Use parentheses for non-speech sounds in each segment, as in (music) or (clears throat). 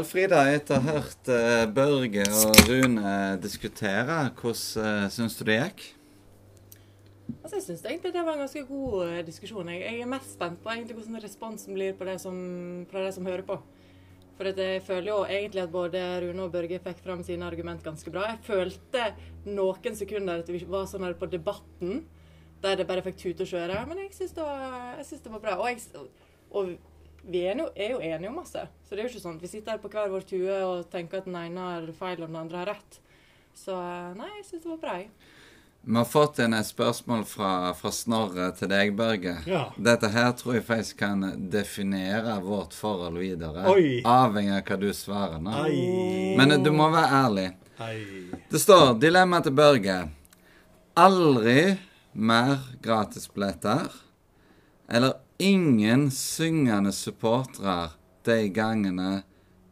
Vel, Frida. Etter å ha hørt uh, Børge og Rune diskutere, hvordan uh, syns du det gikk? Altså, jeg syns egentlig det var en ganske god uh, diskusjon. Jeg, jeg, er mest spent på egentlig hvordan responsen blir på det som, fra de som hører på. For jeg føler jo egentlig at både Rune og Børge fikk fram sine argument ganske bra. Jeg følte noen sekunder at vi var sånn her på Debatten, der det bare fikk tute og kjøre. Men jeg syns det, det, var bra. Og, jeg, og vi er jo, er jo, enige om masse. Så det er jo ikke sånn at vi sitter her på hver vår tue og tenker at den ene har feil og den andre har rett. Så nei, jeg syns det var bra. Vi har fått inn et spørsmål fra, fra Snorre til deg, Børge. Ja. Dette her tror jeg faktisk kan definere vårt forhold videre. Oi. Avhengig av hva du svarer nå. Oi. Men du må være ærlig. Oi. Det står 'Dilemma til Børge'. Aldri mer gratisbilletter. Eller ingen syngende supportere de gangene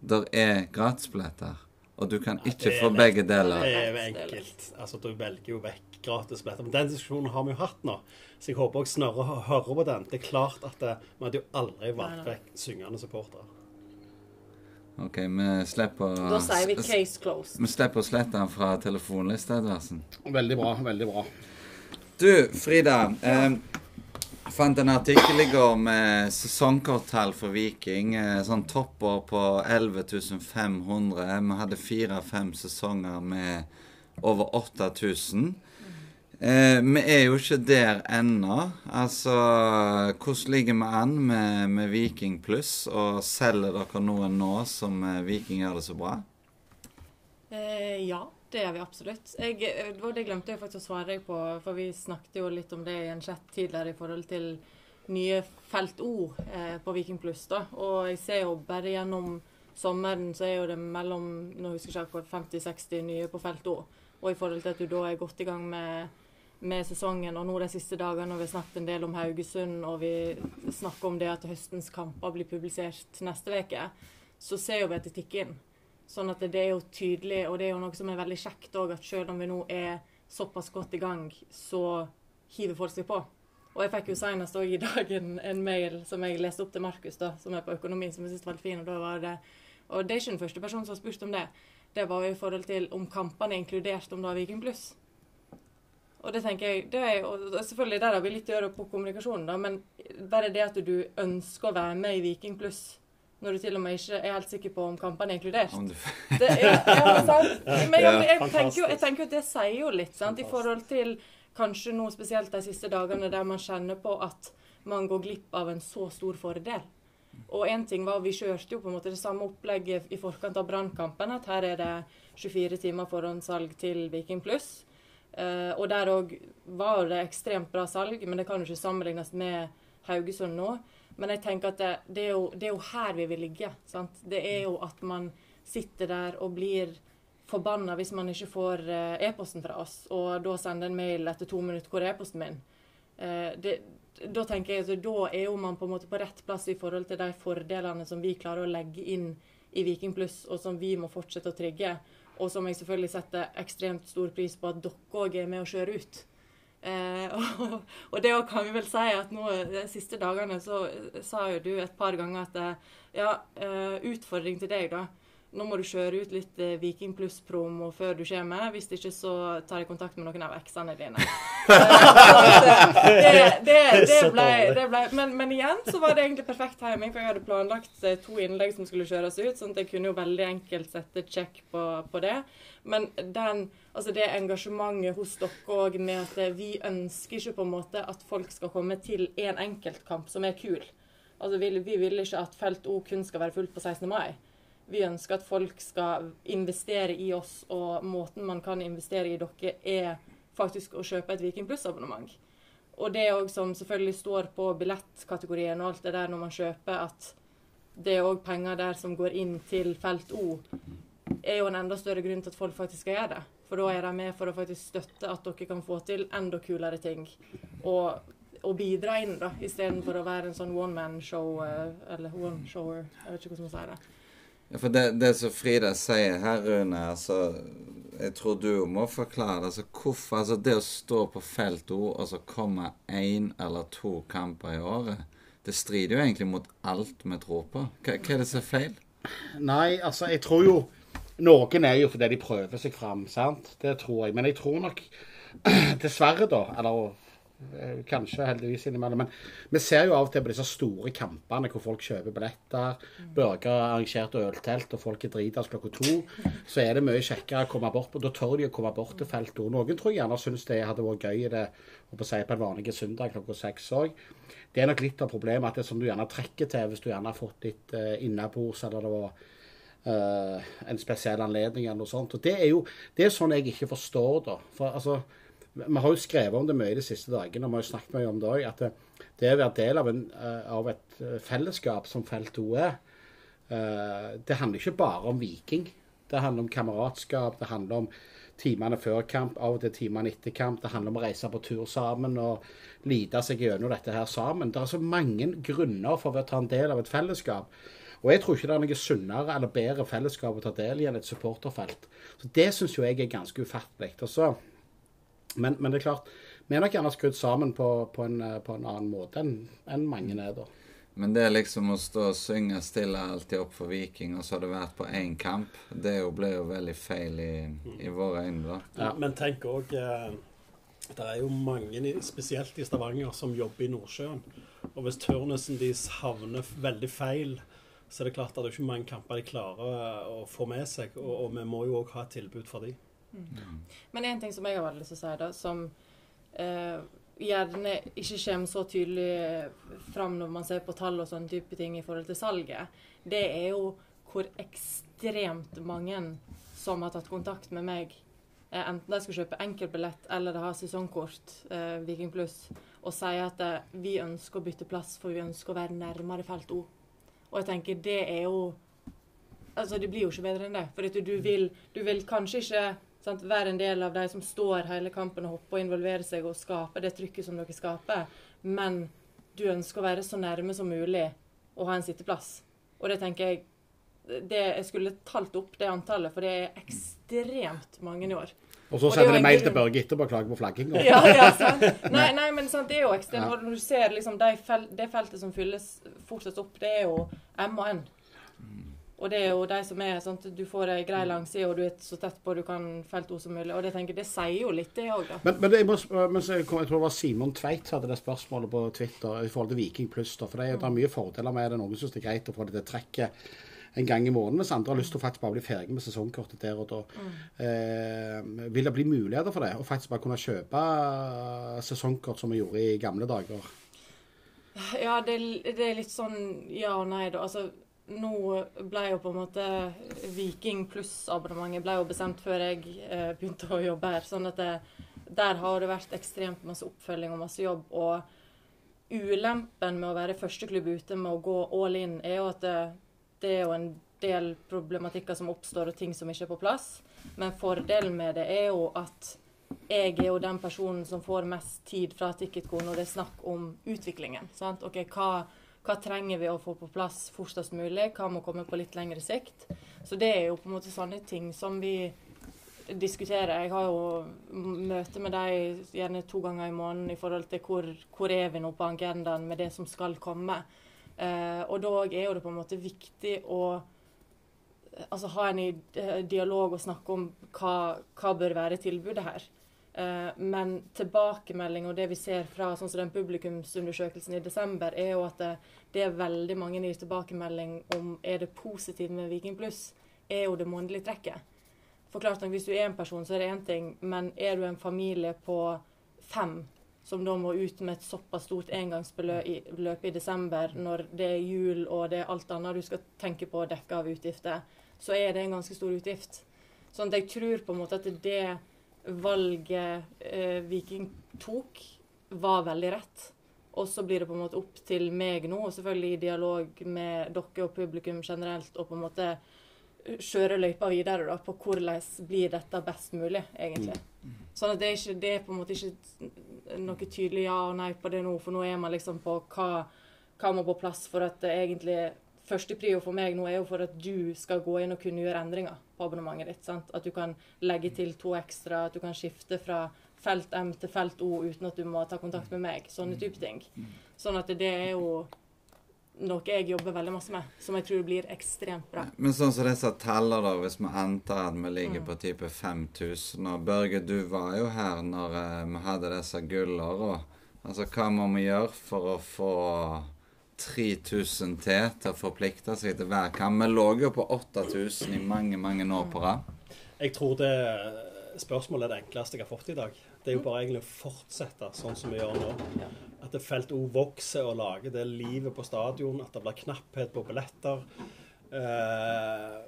der er gratisbilletter. Og du kan ikke få begge deler. Det er enkelt. Altså, Du velger jo vekk gratisbilletter. Men den diskusjonen har vi jo hatt nå. Så jeg håper også Snorre hører på den. Det er klart at det, vi hadde jo aldri valgt vekk syngende supportere. OK, vi slipper Da sier vi case closed. Vi slipper å slette den fra telefonlista, Edvardsen. Veldig bra. Veldig bra. Du, Frida. Eh, jeg fant en artikkel i går med sesongkorttall for Viking. Eh, sånn topper på 11 500. Vi hadde fire-fem sesonger med over 8000. Eh, vi er jo ikke der ennå. Altså, hvordan ligger vi an med, med Viking pluss? Og selger dere noe nå som eh, Viking gjør det så bra? Eh, ja. Det gjør vi absolutt. Jeg, eh, det glemte jeg faktisk å svare deg på, for vi snakket jo litt om det i en chat tidligere i forhold til nye felt O eh, på Viking Pluss. da. Og jeg ser jo bare gjennom sommeren så er jo det mellom nå husker jeg ikke 50-60 nye på felt O. Og i forhold til at du da er godt i gang med, med sesongen, og nå de siste dagene har vi snakket en del om Haugesund, og vi snakker om det at høstens kamper blir publisert neste uke, så ser jo vi at det tikker inn. Sånn at det er jo tydelig, og det er jo noe som er veldig kjekt òg, at selv om vi nå er såpass godt i gang, så hiver folk seg på. Og jeg fikk jo senest òg i dag en, en, mail som jeg leste opp til Markus, da, som er på økonomi, som jeg syntes var veldig fin. Og da var det Og det er ikke den første personen som har spurt om det. Det var jo i forhold til om kampene er inkludert om du har Viking pluss. Og det tenker jeg, det er, og Selvfølgelig der har vi litt å gjøre på kommunikasjonen, da, men bare det at du ønsker å være med i Viking pluss når du til og med ikke er helt sikker på om kampene er inkludert. Det er, ja, (laughs) Men jeg, jeg, tenker jo, jeg tenker at det sier jo litt, sant, i forhold til kanskje nå spesielt de siste dagene der man kjenner på at man går glipp av en så stor fordel. Og én ting var Vi kjørte jo på en måte det samme opplegget i forkant av Brannkampen. At her er det 24 timer forhåndssalg til Viking pluss. Uh, og der òg var det ekstremt bra salg, men det kan jo ikke sammenlignes med Haugesund nå. Men jeg tenker at det, det, er, jo, det er, jo, her vi vil ligge. Sant? Det er jo at man sitter der og blir forbanna hvis man ikke får uh, e-posten fra oss, og da sender en mail etter to minutter 'Hvor er e-posten min?' Uh, det, da tenker jeg at da er jo man på en måte på rett plass i forhold til de fordelene som vi klarer å legge inn i Viking Pluss, og som vi må fortsette å trigge. Og som jeg selvfølgelig setter ekstremt stor pris på at dere òg er med å kjøre ut. Eh, (laughs) og, og, det kan vi vel si at nå de siste dagene så sa jo du et par ganger at eh, ja, eh, utfordring til deg, da. Nå må du kjøre ut litt eh, Viking pluss-promo før du kommer. Hvis ikke så tar jeg kontakt med noen av eksene dine. (laughs) det, det, det, ble, det ble men, men, igjen så var det egentlig perfekt timing, for jeg hadde planlagt eh, to innlegg som skulle kjøres ut. sånn at jeg kunne jo veldig enkelt sette check på, på det. Men den, altså det engasjementet hos dere òg med at eh, vi ønsker ikke på en måte at folk skal komme til én en enkeltkamp som er kul. Altså vi, vi vil ikke at Felt O kun skal være fullt på 16. mai. Vi ønsker at folk skal investere i oss, og måten man kan investere i dere, er faktisk å kjøpe et Viking Pluss-abonnement. Og det òg som selvfølgelig står på billettkategorien og alt det der når man kjøper, at det er òg penger der som går inn til felt O, er jo en enda større grunn til at folk faktisk skal gjøre det. For da er de med for å faktisk støtte at dere kan få til enda kulere ting. Og, og bidra inn, da, istedenfor å være en sånn one man-show, eh, eller one-shower, jeg vet ikke hvordan man sier det. Ja, for det, det som Frida sier her, Rune, altså Jeg tror du må forklare det. altså hvorfor altså Det å stå på felt O og så komme én eller to kamper i året, det strider jo egentlig mot alt vi tror på. Hva, hva er det som er feil? Nei, altså, jeg tror jo Noen er jo fordi de prøver seg fram, sant. Det tror jeg. Men jeg tror nok (clears throat) Dessverre, da. Eller kanskje, heldigvis innimellom. Men vi ser jo av og til på disse store kampene hvor folk kjøper billetter, Børger arrangert øltelt, og folk er dritings klokka to. (laughs) Så er det mye kjekkere å komme bort på. Da tør de å komme bort til feltet. Og noen tror jeg gjerne syns det hadde vært gøy det, å si, på en vanlig søndag klokka seks òg. Det er nok litt av problemet at det som du gjerne trekker til hvis du gjerne har fått litt uh, innabords, eller det var uh, en spesiell anledning eller noe sånt. Og det er jo det er sånn jeg ikke forstår, da. For altså vi har jo skrevet om det mye de siste dagene, og vi har jo snakket mye om det òg. At det, det å være del av, en, eh, av, et eh, fellesskap som Felt O er, eh, det handler ikke bare om Viking. Det handler om kameratskap, det handler om timene før kamp, av og til timene etter kamp. Det handler om å reise på tur sammen og lide seg gjennom dette her sammen. Det er så mange grunner for å ta en del av et fellesskap. Og jeg tror ikke det er noe sunnere eller bedre fellesskap å ta del i enn et supporterfelt. Så Det syns jo jeg er ganske ufattelig. Og så men, men, det er klart, vi er nok gjerne skrudd sammen på, på, en, eh, på en, annen måte enn en mange er, da. Men det er liksom å stå og synge stille alltid opp for Viking, og så har det vært på én kamp, det jo ble jo veldig feil i, i våre øyne, da. Ja. Men tenk òg eh, Det er jo mange, spesielt i Stavanger, som jobber i Nordsjøen. Og hvis turnusen deres havner veldig feil, så er det klart at det er ikke mange kamper de klarer å få med seg. Og, og vi må jo òg ha et tilbud for dem. Mm. Men en ting som jeg har veldig lyst til å si, da, som eh, gjerne ikke kommer så tydelig fram når man ser på tall og sånne type ting i forhold til salget, det er jo hvor ekstremt mange som har tatt kontakt med meg, eh, enten de skal kjøpe enkeltbillett eller de har sesongkort, eh, Viking Pluss, og sier at eh, vi ønsker å bytte plass, for vi ønsker å være nærmere felt O. Og jeg tenker det er jo Altså, det blir jo ikke bedre enn det. For du vil, du vil kanskje ikke Sant? Være en del av de som står hele kampen og hopper og involverer seg og skaper det trykket som dere skaper. Men du ønsker å være så nærme som mulig og ha en sitteplass. Og det tenker jeg det, Jeg skulle talt opp det antallet, for det er ekstremt mange i år. Og så sender de mail til Børge etterpå og klager på flagging. Ja, ja, sant. (laughs) Nei, nei, men sant, det er jo ekstremt. Når du ser liksom, fel, det feltet som fylles fortsatt opp, det er jo M og N. Og det er jo de som er sånn at du får ei grei langside, og du er så tett på du kan felt ord som mulig. Og det tenker det sier jo litt, det òg, da. Men, men, det, jeg, men jeg, tror det var Simon Tveit hadde det spørsmålet på Twitter i forhold til Viking pluss. For det, mm. det er mye fordeler med det. Noen syns det er greit å få det trekket en gang i måneden, mens andre har lyst til å faktisk bare bli ferdig med sesongkortet der og da. Mm. Eh, vil det bli muligheter for det? Å faktisk bare kunne kjøpe sesongkort som vi gjorde i gamle dager? Ja, det, det er litt sånn ja og nei, da. Altså nå ble jo på en måte Viking pluss-abonnementet ble jo bestemt før jeg eh, begynte å jobbe her. sånn at det, der har det vært ekstremt masse oppfølging og masse jobb. Og ulempen med å være førsteklubb ute med å gå all in, er jo at det, det er jo en del problematikker som oppstår, og ting som ikke er på plass. Men fordelen med det er jo at jeg er jo den personen som får mest tid fra Ticketco når det er snakk om utviklingen. Sant? Ok, hva hva trenger vi å få på plass fortest mulig? Hva må komme på litt lengre sikt? Så det er jo på en måte sånne ting som vi diskuterer. Jeg har jo møte med dem gjerne to ganger i måneden i forhold til hvor, hvor er vi nå på agendaen med det som skal komme. Eh, og da er jo det på en måte viktig å altså, ha en dialog og snakke om hva, hva bør være tilbudet her. Eh, men tilbakemelding og det vi ser fra sånn den publikumsundersøkelsen i desember, er jo at det, det er veldig mange gir tilbakemelding om er det positivt med Viking pluss, er jo det månedlige trekket. For klart nok, Hvis du er en person, så er det én ting, men er du en familie på fem som da må ut med et såpass stort engangsbeløp i desember, når det er jul og det er alt annet du skal tenke på å dekke av utgifter, så er det en ganske stor utgift. Sånn at jeg tror på en måte at det valget eh, Viking tok, var veldig rett. Og så blir det på en måte opp til meg nå, og selvfølgelig i dialog med dere og publikum generelt, og på en måte kjøre løypa videre da, på hvordan blir dette best mulig, egentlig. Sånn at det er, ikke, det er på en måte ikke noe tydelig ja og nei på det nå, for nå er man liksom på hva, hva må på plass for at det egentlig første prio for meg nå er jo for at du skal gå inn og kunne gjøre endringer på abonnementet ditt. Sant? At du kan legge til to ekstra, at du kan skifte fra felt M til felt O uten at du må ta kontakt med meg. Sånne type ting. Sånn at det er jo noe jeg jobber veldig masse med, som jeg tror blir ekstremt bra. Men sånn som disse teller, da, hvis vi antar at vi ligger mm. på type 5000 og Børge, du var jo her når uh, vi hadde disse gullene. Altså, hva må vi gjøre for å få 3000 til til å forplikte seg til hver kamp? Vi lå jo på 8000 i mange, mange år på rad. Jeg tror det spørsmålet er det enkleste jeg har fått i dag. Det er jo bare egentlig å fortsette sånn som vi gjør nå. At det felt O vokser og lager det livet på stadion, at det blir knapphet på billetter. Eh,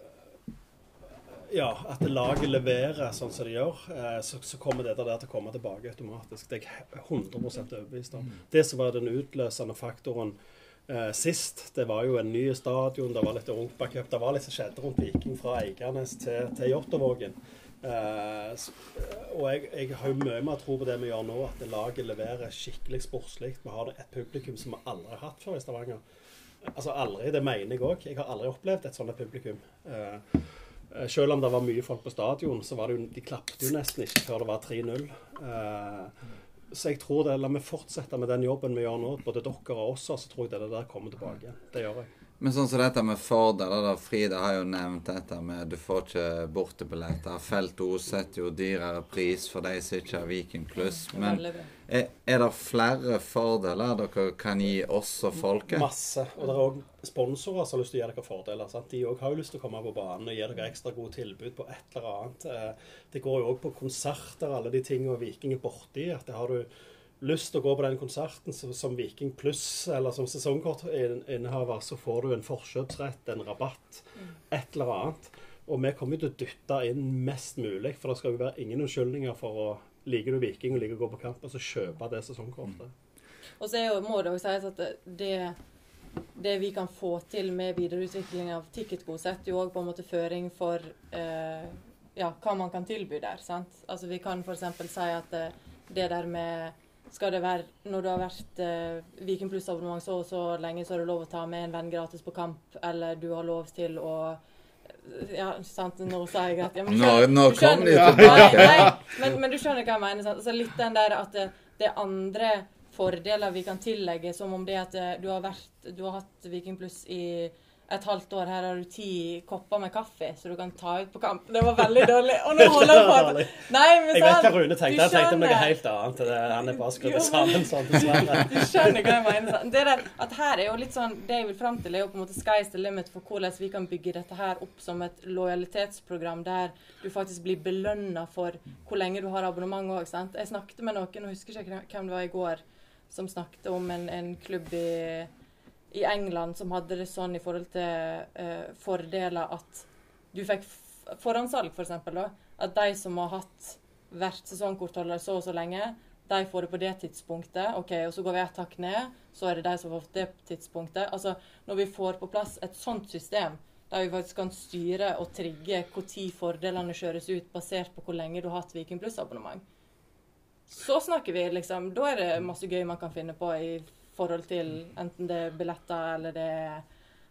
ja, at laget leverer sånn som de gjør, eh, så, så, kommer det der til å komme tilbake automatisk. Det er jeg 100 overbevist om. Det som var den utløsende faktoren eh, sist, det var jo en ny stadion, det var litt Europacup, det var litt som skjedde rundt Viking fra Eiganes til, til Jåttåvågen. Uh, og jeg, jeg, har jo mye mer tro på det vi gjør nå, at laget leverer skikkelig sportslig. Vi har et publikum som vi aldri har hatt før i Stavanger. Altså aldri, det mener jeg òg. Jeg har aldri opplevd et sånt publikum. Uh, selv om det var mye folk på stadion, så var det jo, de klappet jo nesten ikke før det var 3-0. Uh, så jeg tror det, La meg fortsette med den jobben vi gjør nå, både dere og oss, så tror jeg det der kommer tilbake. Det gjør jeg. Men sånn som dette med fordeler, da. Frida har jo nevnt dette med du får ikke bortebilletter. Felt O setter jo dyrere pris for de som ikke har Viking pluss. Men er, er, det flere fordeler dere kan gi oss og folket? Masse. Og det er òg sponsorer som har lyst til å gi dere fordeler. Sant? De òg har jo lyst til å komme på banen og gi dere ekstra gode tilbud på et eller annet. Eh, det går jo òg på konserter, alle de tingene Viking er borti. at det har du lyst til å gå på den konserten så, som Viking pluss eller som sesongkortinnehaver, så får du en forkjøpsrett, en rabatt, mm. et eller annet. Og vi kommer til å dytte inn mest mulig, for det skal jo være ingen unnskyldninger for å Liker du Viking og liker å gå på kamp, og så kjøpe det sesongkortet. Mm. Og så jo, må det òg sies at det, det, vi kan få til med videreutvikling av Ticketgo, setter jo òg på en måte føring for eh, ja, hva man kan tilby der. sant? Altså Vi kan f.eks. si at det, det der med skal det være Når du har vært eh, Viking pluss-abonnement så og så lenge, så har du lov å ta med en venn gratis på kamp, eller du har lov til å ja, sant, nå sa jeg at ja, men, Nå, nå kom de tilbake. Nei, men, men, du skjønner hva jeg mener. Sant? Altså, litt den der at det, det, er andre fordeler vi kan tillegge, som om det at eh, du har, vært, du har hatt Viking pluss i et halvt år. Her har du ti kopper med kaffe, så du kan ta ut på kamp. Det var veldig dårlig. Og nå holder jeg på. Nei, men jeg vet hva Rune tenkte. Jeg tenkte noe helt annet. Det, han er bare skrudd sammen sånn, dessverre. (laughs) Du skjønner hva jeg mener. Det der, at her er jo litt sånn, det jeg vil fram til, er jo på en måte sky's the limit for hvordan vi kan bygge dette her opp som et lojalitetsprogram der du faktisk blir belønna for hvor lenge du har abonnement òg. Jeg snakket med noen, og husker ikke hvem det var i går, som snakket om en, en klubb i i England som hadde det sånn i forhold til uh, fordeler at du fikk forhåndssalg, f.eks. For eksempel, da, at de som har hatt vært sesongkortholder så og så lenge, de får det på det tidspunktet. ok, Og så går vi ett hakk ned, så er det de som har fått det tidspunktet. Altså, Når vi får på plass et sånt system, der vi faktisk kan styre og trigge når fordelene kjøres ut, basert på hvor lenge du har hatt Viking Pluss-abonnement, så snakker vi liksom Da er det masse gøy man kan finne på i forhold til enten det er billetter eller det er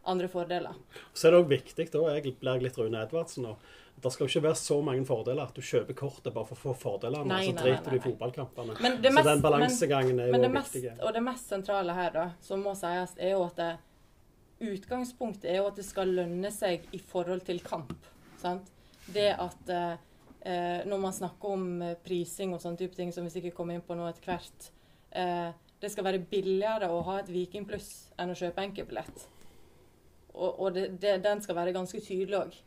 andre fordeler. Så er det òg viktig, da, jeg blir litt Rune Edvardsen nå, det skal jo ikke være så mange fordeler at du kjøper kortet bare for å få fordelene, nei, og så driter du i fotballkampene. Mest, så den balansegangen er jo viktig. Og det mest sentrale her, da, som må sies, er jo at det, utgangspunktet er jo at det skal lønne seg i forhold til kamp. Sant? Det at eh, når man snakker om prising og sånne type ting, som vi sikkert kommer inn på nå etter hvert eh, det skal være billigere å ha et Viking pluss enn å kjøpe enkeltbillett. Og, og det, det, den skal være ganske tydelig òg.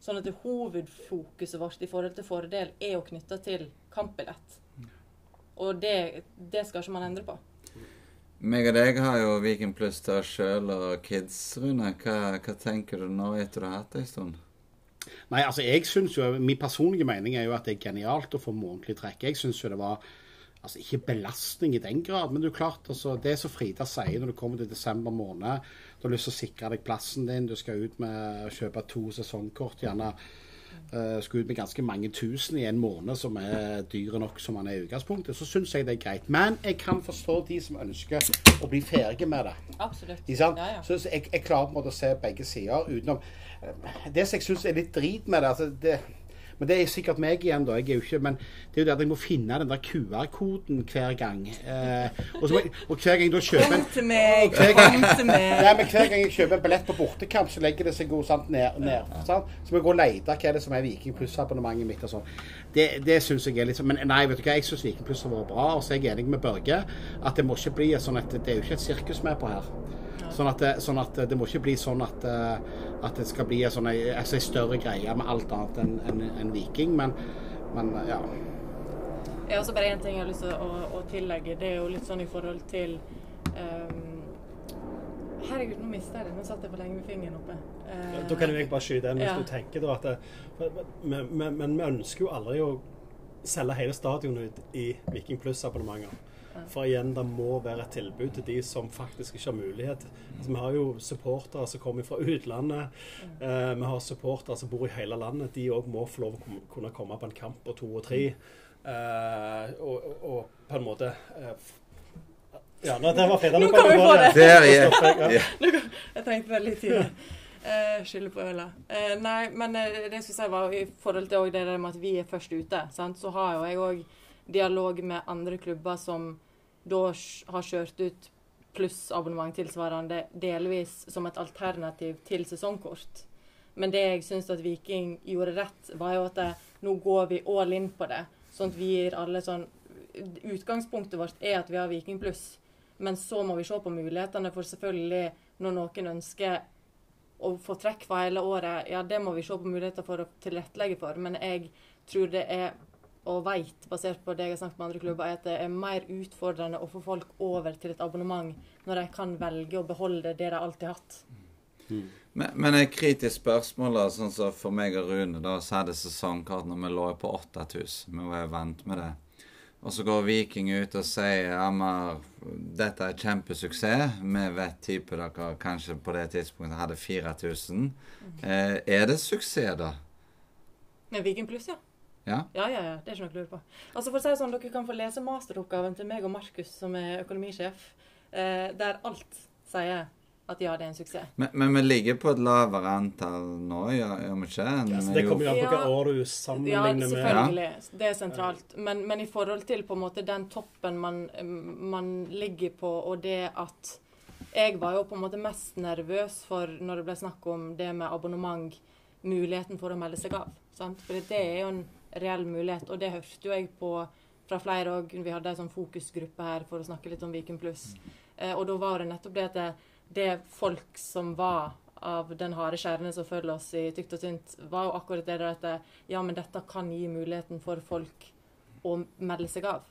Sånn at det hovedfokuset vårt i forhold til fordel er jo knytta til kampbillett. Og det, det, skal ikke man endre på. Meg og deg har jo Viking pluss til oss sjøl og kids, Rune. Hva, hva, tenker du nå etter du har hatt det en stund? Nei, altså jeg synes jo, Min personlige mening er jo at det er genialt å få månedlig trekk. Jeg syns jo det var altså Ikke belastning i den grad, men det er klart, altså, det som Frida sier når du kommer til desember måned, du har lyst til å sikre deg plassen din, du skal ut med å kjøpe to sesongkort, gjerne uh, skal ut med ganske mange tusen i en måned som er dyre nok som man er i utgangspunktet, så syns jeg det er greit. Men jeg kan forstå de som ønsker å bli ferdig med det. Absolutt. Ja, ja. Så jeg, jeg, klarer på en måte å se begge sider utenom uh, Det som jeg syns er litt drit med det, altså det Men det er sikkert meg igjen, da. Jeg er jo ikke, men det er jo det at jeg må finne den der QR-koden hver gang. Eh, og, jeg, og, hver gang da kjøper Kom til meg! Kom til meg! Nei, men hver gang jeg kjøper en billett på bortekamp, så legger det seg jo sant, ned. ned sant? Så må jeg gå og lete hva er det som er Viking pluss-abonnementet mitt og sånn. Det, det syns jeg er litt sånn Men nei, vet du hva, jeg syns Viking pluss har vært bra. Og så er jeg enig med Børge at det må ikke bli sånn at det er jo ikke et sirkus med på her. Sånn at, det, sånn at, det må ikke bli sånn at, eh, at det skal bli en sånn, altså en større greie med alt annet enn en, en Viking. Men, men ja. Jeg har også bare én ting jeg har lyst til å, å, tillegge. Det er jo litt sånn i forhold til um, Herregud, nå mista jeg det. Nå satt jeg for lenge med fingeren oppe. Uh, da kan jeg bare skyte inn hvis ja. du tenker da at det, men, men, vi ønsker jo aldri å selge hele stadionet i Viking Pluss-abonnementer. For igjen, det må være et tilbud til de som faktisk ikke har mulighet. Altså, vi har jo supportere som kommer fra utlandet. Eh, vi har supportere som bor i hele landet. De òg må få lov å kunne komme på en kamp på to og tre. Eh, og, og, på en måte eh, Ja, det var fint. Nå kom vi på det! det er, ja. Jeg trengte veldig tid. Uh, skylder på ølet. Uh, nei, men uh, det jeg skulle si var i forhold til det med at vi er først ute, sant? så har jo jeg òg dialog med andre klubber som da har kjørt ut plussabonnement tilsvarende delvis som et alternativ til sesongkort. Men det jeg syns at Viking gjorde rett, var jo at det, nå går vi all in på det. Sånn at vi gir alle sånn Utgangspunktet vårt er at vi har Viking pluss. Men så må vi se på mulighetene for selvfølgelig når noen ønsker å få trekk for hele året, ja, det må vi se på muligheter for å tilrettelegge for. Men jeg tror det er og veit, basert på det jeg har snakket med andre klubber, er at det er mer utfordrende å få folk over til et abonnement når de kan velge å beholde det de alltid har hatt. Mm. Men, men et kritisk spørsmål, da, sånn som for meg og Rune, da, så det sesongkart når vi lå på 8000. Vi var vant med det. Og så går Viking ut og sier at dette er kjempesuksess. Vi vet type dere kanskje på det tidspunktet hadde 4000. Mm. Eh, er det suksess, da? Med Viking pluss, ja. Ja? ja, ja, ja. Det er ikke noe å lure på. Altså for å si det sånn, Dere kan få lese masteroppgaven til meg og Markus, som er økonomisjef, eh, der alt sier at ja, det er en suksess. Men, men vi ligger på et lavere antall nå, gjør vi ikke? Ja, det kommer jo an på hvilket år du sammenligner med. Ja, selvfølgelig. Det er sentralt. Men, men, i forhold til på en måte den toppen man, man ligger på, og det at Jeg var jo på en måte mest nervøs for når det ble snakk om det med abonnement, muligheten for å melde seg av. Sant? For det er jo en reell mulighet. Og det hørte jo jeg på fra flere òg. Vi hadde en sånn fokusgruppe her for å snakke litt om Viken pluss. Eh, og da var det nettopp det at det, det folk som var av den harde kjernen som følger oss i tykt og tynt, var jo akkurat det der at ja, men dette kan gi muligheten for folk å melde seg av.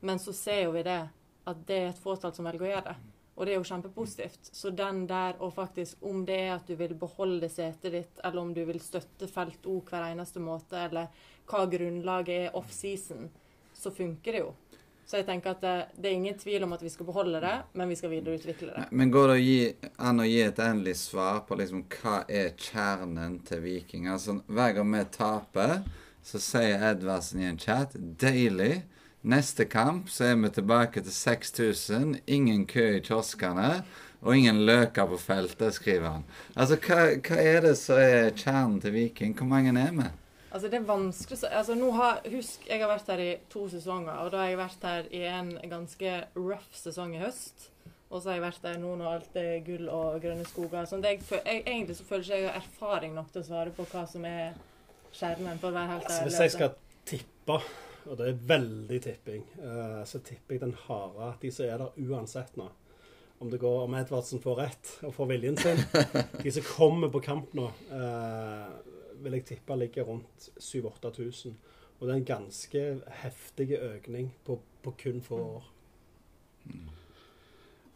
Men så ser jo vi det, at det er et fåtall som velger å gjøre det. Og det er jo kjempepositivt. Så den der og faktisk Om det er at du vil beholde setet ditt, eller om du vil støtte Felt O hver eneste måte, eller hva grunnlaget er off-season, så funker det jo. Så jeg tenker at det, det, er ingen tvil om at vi skal beholde det, men vi skal videreutvikle det. Men går det an å gi et endelig svar på liksom, hva er kjernen til Viking? Altså, Hver gang vi taper, så sier Edvardsen i en chat 'deilig'. Neste kamp så er vi tilbake til 6000. Ingen kø i kioskene. Og ingen løker på feltet, skriver han. Altså, hva, hva er det som er kjernen til Viking? Hvor mange er vi? Altså, det er vanskelig altså, nå har, Husk, jeg har vært her i to sesonger, og da har jeg vært her i en ganske rough sesong i høst. Og så har jeg vært der nå når alt er gull og grønne skoger. Sånn, jeg, jeg, egentlig så føler ikke jeg har erfaring nok til å svare på hva som er skjermen, for å være helt altså, Hvis jeg skal tippe, og det er veldig tipping, uh, så tipper jeg den harde at de som er der uansett nå om det går om Edvardsen får rett og får viljen sin. (laughs) De som kommer på kamp nå, uh, vil jeg tippe ligger rundt 7000-8000. Og det er en ganske heftig økning på, på kun få år.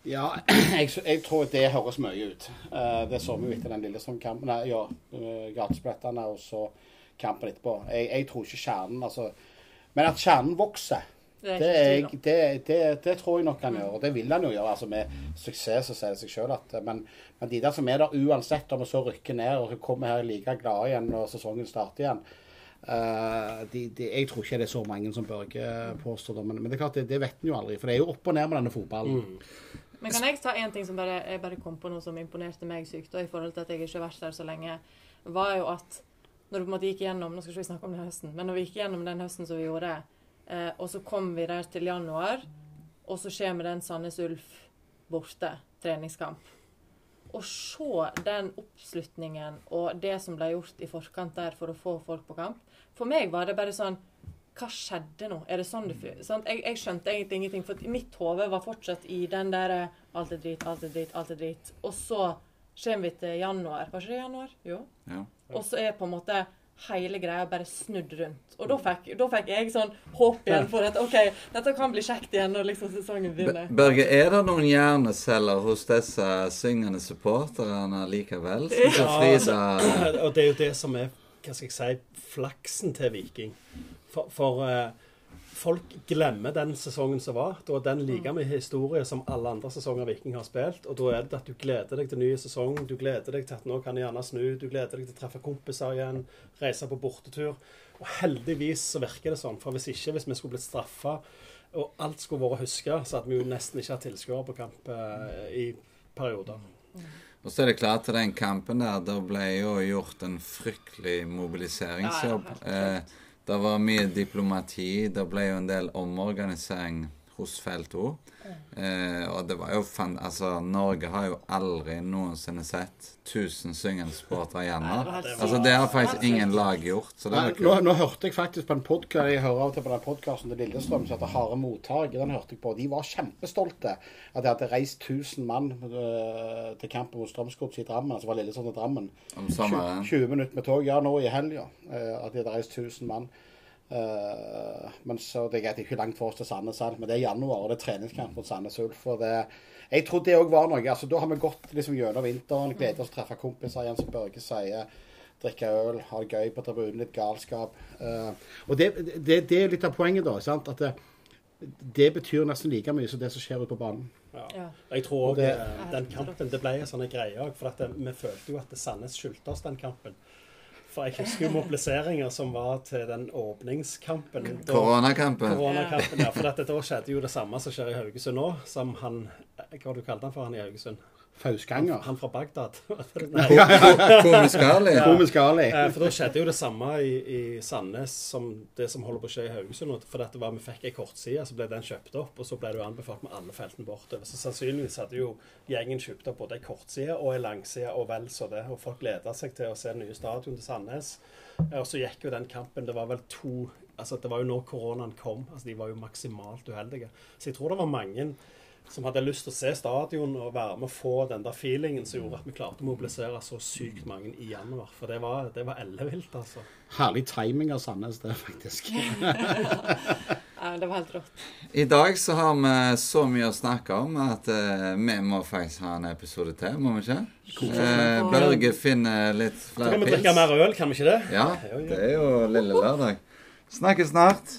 Ja, (clears throat) jeg, jeg, tror det høres mye ut. Uh, det så vi jo etter den Lillestrøm-kampen. Ja, uh, gatesplettene og så kampen etterpå. Jeg, jeg, tror ikke kjernen altså, Men at kjernen vokser det, det, det, det, det, tror jeg nok han gjør, og det vil han jo gjøre. altså Med suksess så sier det seg sjøl at men, men, de der som er der uansett om vi så rykker ned og kommer her like glade igjen når sesongen starter igjen uh, de, de, Jeg tror ikke det er så mange som Børge påstår, men, men, det er klart, det, vet en jo aldri. For det er jo opp og ned med denne fotballen. Mm. Men kan jeg ta en ting som bare, jeg bare kom på noe som imponerte meg sykt, og i forhold til at jeg ikke har vært der så lenge, var jo at når du på en måte gikk gjennom Nå skal ikke vi snakke om den høsten, men når vi gikk gjennom den høsten som vi gjorde, eh, og så kom vi der til januar, og så kommer den Sandnes Ulf borte, treningskamp. Å se den oppslutningen og det som ble gjort i forkant der for å få folk på kamp For meg var det bare sånn Hva skjedde nå? Er det sånn det sånn, jeg, jeg, skjønte egentlig ingenting, for mitt hode var fortsatt i den der Alt er drit, alt er drit, alt er drit. Og så kommer vi til januar. Var ikke det januar? Jo. Ja. Og så er på en måte hele greia bare snudd rundt. Og da fikk, da fikk, jeg sånn håp igjen for at OK, dette kan bli kjekt igjen når liksom sesongen begynner. Børge, er det noen hjerneceller hos disse syngende supporterne likevel? Ja, og det er jo det som er, hva skal jeg si, flaksen til Viking. For, for uh, folk glemmer den sesongen som var. Da er den like med historie som alle andre sesonger Viking har spilt. Og da er det at du gleder deg til ny sesong, du gleder deg til at nå kan de gjerne snu, du gleder deg til å treffe kompiser igjen, reise på bortetur. Og heldigvis så virker det sånn. For hvis ikke, hvis vi skulle blitt straffa og alt skulle vært huska, så hadde vi jo nesten ikke hatt tilskuere på kamp eh, i perioder. Og så er det klart til den kampen der, da ble jo gjort en fryktelig mobiliseringsjobb. Ja, ja, eh, det var mye diplomati. Det ble jo en del omorganisering hos Felto. Eh, og det var jo fan... Altså, Norge har jo aldri noensinne sett 1000 syngende supportere hjemme. Altså, det har faktisk ingen lag gjort. Så Nei, nå, nå, hørte jeg faktisk på en podkast Jeg hører av og til på den podkasten til Lillestrøm som heter Harde mottak. Den hørte jeg på. De var kjempestolte at de hadde reist 1000 mann øh, til kampen mot Strømsgodset i Drammen. Altså var Lillestrøm til Drammen. Om sommeren. 20, 20 minutter med tog. Ja, nå i helga. Uh, at de hadde reist 1000 mann. Uh, men så Det er ikke langt for oss til Sandnes, men det er januar, og det er treningskamp mot Sandnes Ulf. og det, Jeg tror det òg var noe. altså Da har vi gått liksom gjennom vinteren, gleder oss til å treffe kompiser igjen, som Børge sier. Drikke øl, ha det gøy på tribunen, litt galskap. Uh, og det, det, det, er litt av poenget, da. sant, at det, det betyr nesten like mye som det som skjer ute på banen. Ja. Jeg tror òg den kampen det ble en sånn greie. For at vi følte jo at Sandnes skyldte oss den kampen. For jeg husker jo mobiliseringer som var til den åpningskampen. Koronakampen. Koronakampen, ja. For (laughs) dette, da skjedde jo det samme som skjer i Haugesund nå, som han Hva du kalt han for, han i Haugesund? Fausganger. Han fra Bagdad. (laughs) Komisk Ali. (laughs) Ja. For da skjedde jo det samme i, i, Sandnes som det som holder på å skje i Haugesund. For dette var, vi fikk ei kortside, så ble den kjøpt opp, og så ble det jo anbefalt med alle feltene bortover. Så sannsynligvis hadde jo gjengen kjøpt opp både ei kortside og ei langside og vel så det. Og folk gleda seg til å se den nye stadion til Sandnes. Og så gikk jo den kampen Det var vel to altså Det var jo når koronaen kom. altså De var jo maksimalt uheldige. Så jeg tror det var mange som hadde lyst til å se stadion og være med å få den der feelingen som gjorde at vi klarte å mobilisere så sykt mange i januar. For det var, det var ellevilt, altså. Herlig timing av Sandnes, det, faktisk. (laughs) (laughs) ja, det var helt rått. I dag så har vi så mye å snakke om at uh, vi må faktisk ha en episode til, må vi ikke? Uh, Børge finner litt flere pils. Så kan vi drikke mer øl, kan vi ikke det? Ja, det er jo lille lørdag. Snakkes snart.